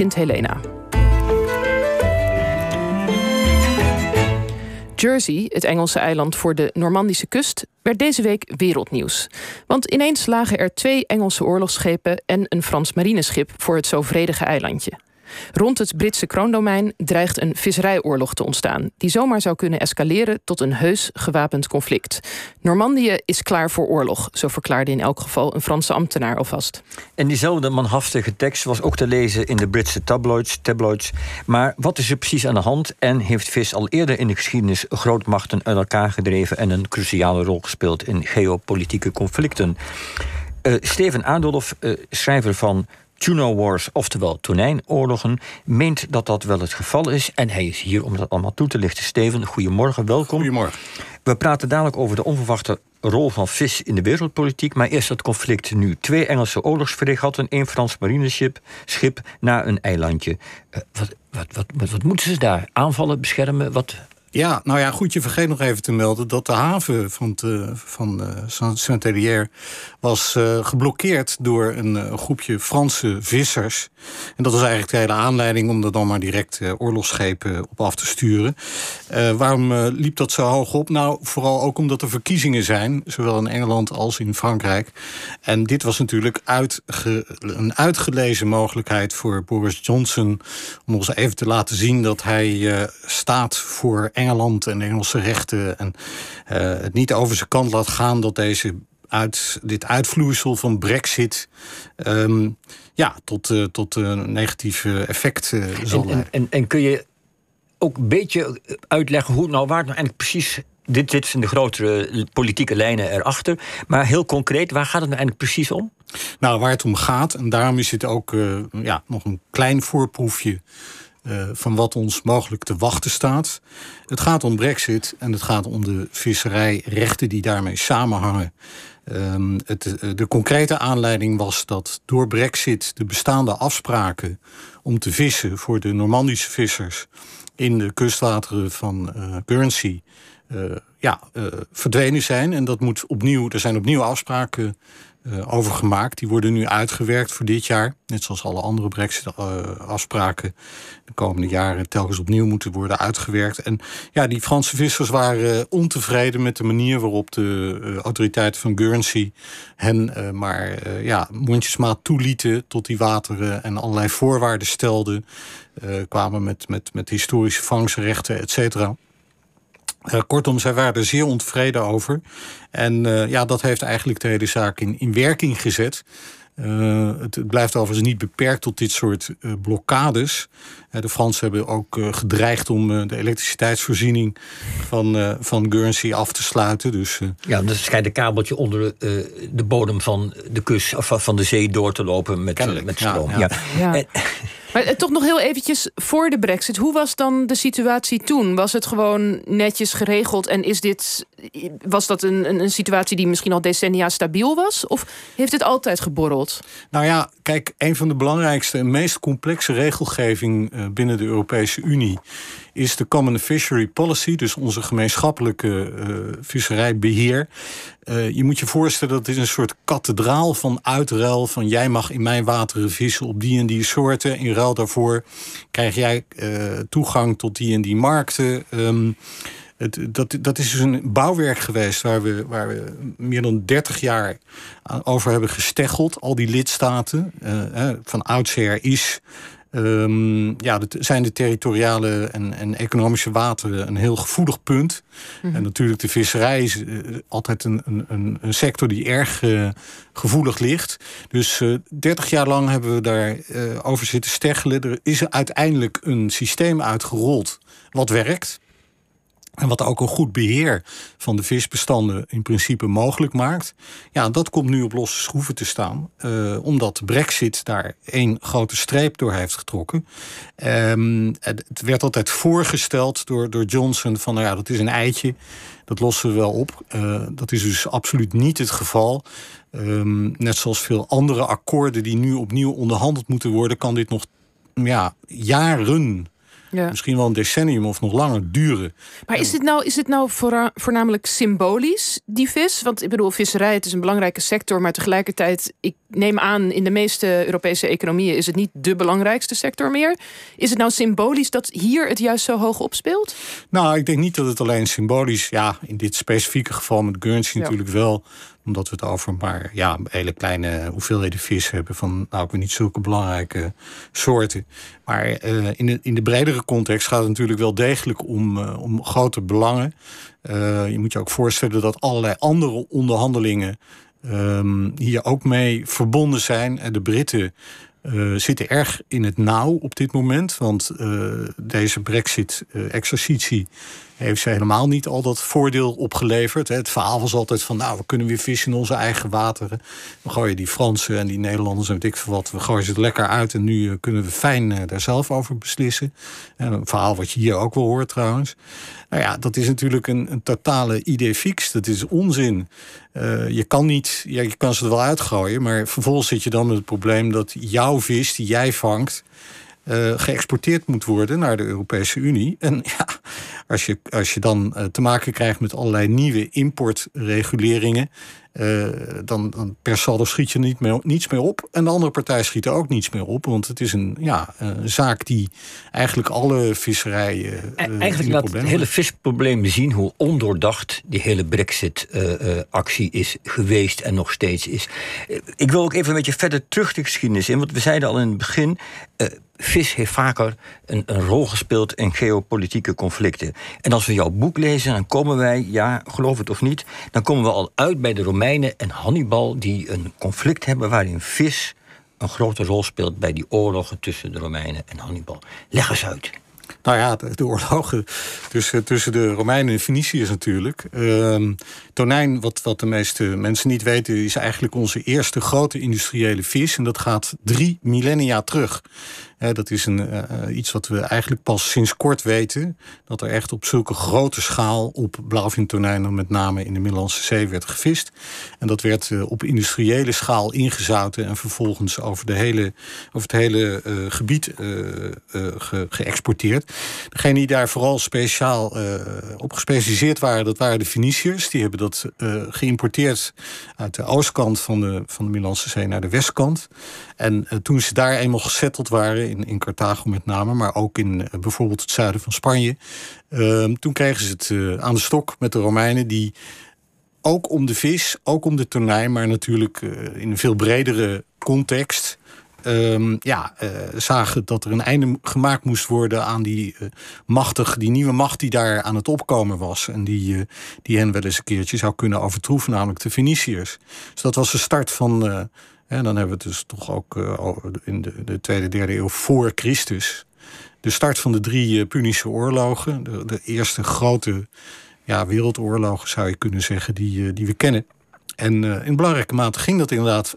Sint Helena. Jersey, het Engelse eiland voor de Normandische kust, werd deze week wereldnieuws. Want ineens lagen er twee Engelse oorlogsschepen en een Frans marineschip voor het zo vredige eilandje. Rond het Britse kroondomein dreigt een visserijoorlog te ontstaan, die zomaar zou kunnen escaleren tot een heus gewapend conflict. Normandië is klaar voor oorlog, zo verklaarde in elk geval een Franse ambtenaar alvast. En diezelfde manhaftige tekst was ook te lezen in de Britse tabloids. tabloids. Maar wat is er precies aan de hand en heeft vis al eerder in de geschiedenis grootmachten uit elkaar gedreven en een cruciale rol gespeeld in geopolitieke conflicten? Uh, Steven Adolf, uh, schrijver van Tuno Wars, oftewel tonijnoorlogen, meent dat dat wel het geval is. En hij is hier om dat allemaal toe te lichten. Steven, goedemorgen, welkom. Goedemorgen. We praten dadelijk over de onverwachte rol van vis in de wereldpolitiek. Maar eerst het conflict nu. Twee Engelse oorlogsfregatten, één Frans marineschip schip naar een eilandje. Uh, wat, wat, wat, wat, moeten ze daar? Aanvallen, beschermen? Wat, ja, nou ja, goed, je vergeet nog even te melden dat de haven van, te, van uh, Saint-Hélier was uh, geblokkeerd door een groepje Franse vissers. En dat was eigenlijk de hele aanleiding om er dan maar direct oorlogsschepen op af te sturen. waarom liep dat zo hoog op? Nou, vooral ook omdat er verkiezingen zijn, zowel in Engeland als in Frankrijk. En dit was natuurlijk een uitgelezen mogelijkheid voor Boris Johnson om ons even te laten zien dat hij staat voor Engeland en Engelse rechten. En uh, het niet over zijn kant laat gaan dat deze uit, dit uitvloeisel van Brexit. Um, ja, tot, uh, tot een negatief effect uh, zal en, en, en, kun je ook een beetje uitleggen hoe nou waar het nou eigenlijk precies. Dit, dit zijn de grotere politieke lijnen erachter. Maar heel concreet, waar gaat het nou eigenlijk precies om? Nou, waar het om gaat, en daarom is dit ook ja, nog een klein voorproefje uh, van wat ons mogelijk te wachten staat. Het gaat om Brexit en het gaat om de visserijrechten die daarmee samenhangen. Um, het, eh, de concrete aanleiding was dat door Brexit de bestaande afspraken om te vissen voor de Normandische vissers in de kustwateren van uh, Guernsey ja, verdwenen zijn. En dat moet opnieuw, er zijn opnieuw afspraken over gemaakt. Die worden nu uitgewerkt voor dit jaar. Net zoals alle andere Brexit-afspraken de komende jaren telkens opnieuw moeten worden uitgewerkt. En ja, die Franse vissers waren ontevreden met de manier waarop de uh, autoriteiten van Guernsey hen uh, maar uh, ja, mondjesmaat toelieten tot die wateren en allerlei voorwaarden stelden. kwamen met, met, met historische vangstrechten, et cetera. Uh, kortom, zij waren er zeer ontevreden over. En uh, ja, dat heeft eigenlijk de hele zaak in, in werking gezet. Uh, het, het, blijft overigens niet beperkt tot dit soort blokkades. de Fransen hebben ook gedreigd om de elektriciteitsvoorziening van, van Guernsey af te sluiten. Dus, ja, dan schijnt een kabeltje onder de bodem van de kust of van de zee door te lopen met, met stroom. Ja, ja. ja. ja. Maar eh, toch nog heel eventjes voor de brexit. Hoe was dan de situatie toen? Was het gewoon netjes geregeld en is dit, was dat een, een, een situatie die misschien al decennia stabiel was? Of heeft het altijd geborreld? Nou ja, kijk, een van de belangrijkste en meest complexe regelgeving eh, binnen de Europese Unie is de Common Fishery Policy, dus onze gemeenschappelijke uh, visserijbeheer. Uh, je moet je voorstellen dat dit een soort kathedraal van uitruil. Van jij mag in mijn wateren vissen op die en die soorten. In ruil daarvoor krijg jij toegang tot die en die markten. Um, het, dat, dat is dus een bouwwerk geweest waar we, waar we meer dan 30 jaar over hebben gesteggeld. Al die lidstaten. Uh, van oudsher is Um, ja, dat zijn de territoriale en, en, economische wateren een heel gevoelig punt. Mm -hmm. En natuurlijk de visserij is uh, altijd een, een, een, sector die erg uh, gevoelig ligt. Dus uh, 30 jaar lang hebben we daar over zitten steggelen. Er is uiteindelijk een systeem uitgerold wat werkt. En wat ook een goed beheer van de visbestanden in principe mogelijk maakt. Ja, dat komt nu op losse schroeven te staan. Uh, omdat Brexit daar één grote streep door heeft getrokken. Um, het werd altijd voorgesteld door, door Johnson van nou ja, dat is een eitje. Dat lossen we wel op. Uh, dat is dus absoluut niet het geval. Um, net zoals veel andere akkoorden die nu opnieuw onderhandeld moeten worden, kan dit nog ja, jaren misschien wel een decennium of nog langer duren. Maar is dit nou, is dit nou voornamelijk symbolisch, die vis? Want ik bedoel, visserij, het is een belangrijke sector, maar tegelijkertijd, ik neem aan, in de meeste Europese economieën is het niet de belangrijkste sector meer. Is het nou symbolisch dat hier het juist zo hoog opspeelt? Nou, ik denk niet dat het alleen symbolisch, ja, in dit specifieke geval met Guernsey natuurlijk wel omdat we het over maar ja, hele kleine hoeveelheden vis hebben van nou, ik weet niet zulke belangrijke soorten. Maar uh, in, de, in de bredere context gaat het natuurlijk wel degelijk om, uh, om grote belangen. Uh, je moet je ook voorstellen dat allerlei andere onderhandelingen um, hier ook mee verbonden zijn. De Britten uh, zitten erg in het nauw op dit moment. Want uh, deze Brexit-exercitie heeft ze helemaal niet al dat voordeel opgeleverd. Het verhaal was altijd van, nou, we kunnen weer vissen in onze eigen wateren. We gooien die Fransen en die Nederlanders en weet ik veel wat, we gooien ze het lekker uit en nu kunnen we fijn daar zelf over beslissen. En een verhaal wat je hier ook wel hoort trouwens. Nou ja, dat is natuurlijk een, een totale idee fix. Dat is onzin. Je kan niet, ja, je kan ze er wel uitgooien, maar vervolgens zit je dan met het probleem dat jouw vis die jij vangt, uh, geëxporteerd moet worden naar de Europese Unie. En ja, als je, als je dan uh, te maken krijgt met allerlei nieuwe importreguleringen, uh, dan, dan per saldo schiet je niet meer, niets meer op. En de andere partij schiet er ook niets meer op. Want het is een, ja, een zaak die eigenlijk alle visserijen. Uh, eigenlijk laat het hele visprobleem zien hoe ondoordacht die hele Brexit-actie is geweest en nog steeds is. ik wil ook even een beetje verder terug de geschiedenis in. Want we zeiden al in het begin vis heeft vaker een, een, rol gespeeld in geopolitieke conflicten. En als we jouw boek lezen, dan komen wij, ja, geloof het of niet, dan komen we al uit bij de Romeinen en Hannibal, die een conflict hebben waarin vis een grote rol speelt bij die oorlogen tussen de Romeinen en Hannibal. Leg eens uit. Nou ja, de, oorlogen tussen, tussen de Romeinen en Feniciërs natuurlijk. Uh, tonijn, wat, wat de meeste mensen niet weten, is eigenlijk onze eerste grote industriële vis. En dat gaat drie millennia terug dat is een, uh, iets wat we eigenlijk pas sinds kort weten. Dat er echt op zulke grote schaal op blauwvintonijn, met name in de Middellandse Zee, werd gevist. En dat werd uh, op industriële schaal ingezouten en vervolgens over, de hele, over het hele gebied ge geëxporteerd. Degenen die daar vooral speciaal op gespecialiseerd waren, dat waren de Feniciërs. Die hebben dat geïmporteerd uit de oostkant van de, van de Middellandse Zee naar de westkant. En toen ze daar eenmaal gezetteld waren in, in Carthago met name, maar ook in uh, bijvoorbeeld het zuiden van Spanje. Uh, toen kregen ze het uh, aan de stok met de Romeinen, die ook om de vis, ook om de tonijn, maar natuurlijk eh, in een veel bredere context. Um, ja, zagen dat er een einde gemaakt moest worden aan die machtig, die nieuwe macht die daar aan het opkomen was. En die, die hen wel eens een keertje zou kunnen overtroeven, namelijk de Feniciërs. Dus dat was de start van en dan hebben we het dus toch ook uh, in de, de, tweede, derde eeuw voor Christus. De start van de drie uh, Punische oorlogen. De, de, eerste grote ja, wereldoorlogen zou je kunnen zeggen die, uh, die we kennen. En in belangrijke mate ging dat inderdaad.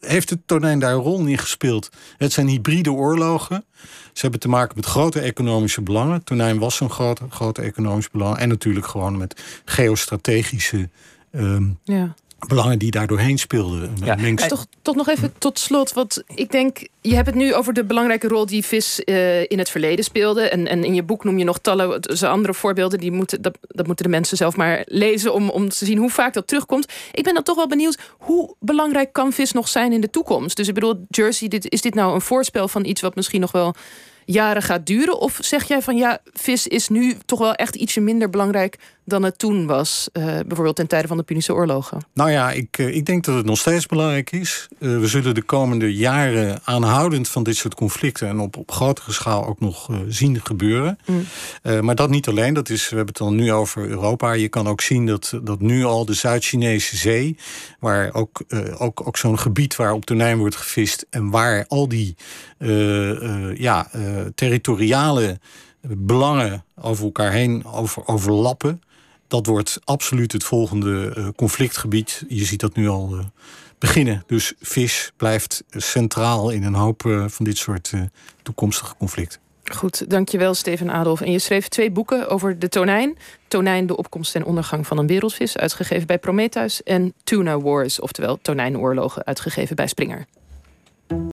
heeft het tonijn daar een rol in gespeeld? Het zijn hybride oorlogen. Ze hebben te maken met grote economische belangen. Tonijn was een grote, grote economisch belang. En natuurlijk gewoon met geostrategische um, ja belangen die daar doorheen speelden. Ja. Toch, toch nog even tot slot, want ik denk, je hebt het nu over de belangrijke rol die vis uh, in het verleden speelde. En, en in je boek noem je nog talloze andere voorbeelden. Die moeten, dat, dat moeten de mensen zelf maar lezen om, om te zien hoe vaak dat terugkomt. Ik ben dan toch wel benieuwd, hoe belangrijk kan vis nog zijn in de toekomst? Dus ik bedoel, Jersey, dit, is dit nou een voorspel van iets wat misschien nog wel jaren gaat duren? Of zeg jij van ja, vis is nu toch wel echt ietsje minder belangrijk dan het toen was, uh, bijvoorbeeld ten tijde van de Punische oorlogen? Nou ja, ik, uh, ik denk dat het nog steeds belangrijk is. Uh, we zullen de komende jaren aanhoudend van dit soort conflicten en op, op grotere schaal ook nog zien gebeuren. Mm. maar dat niet alleen, dat is, we hebben het dan nu over Europa. Je kan ook zien dat, dat nu al de Zuid-Chinese Zee, waar ook, ook, ook zo'n gebied waar op tonijn wordt gevist en waar al die ja, territoriale belangen over elkaar heen over, overlappen dat wordt absoluut het volgende uh, conflictgebied. Je ziet dat nu al uh, beginnen. Dus vis blijft centraal in een hoop uh, van dit soort toekomstige conflicten. Goed, dankjewel Steven Adolf. En je schreef twee boeken over de tonijn. Tonijn, de opkomst en ondergang van een wereldvis, uitgegeven bij Prometheus. En Tuna Wars, oftewel tonijnoorlogen, uitgegeven bij Springer.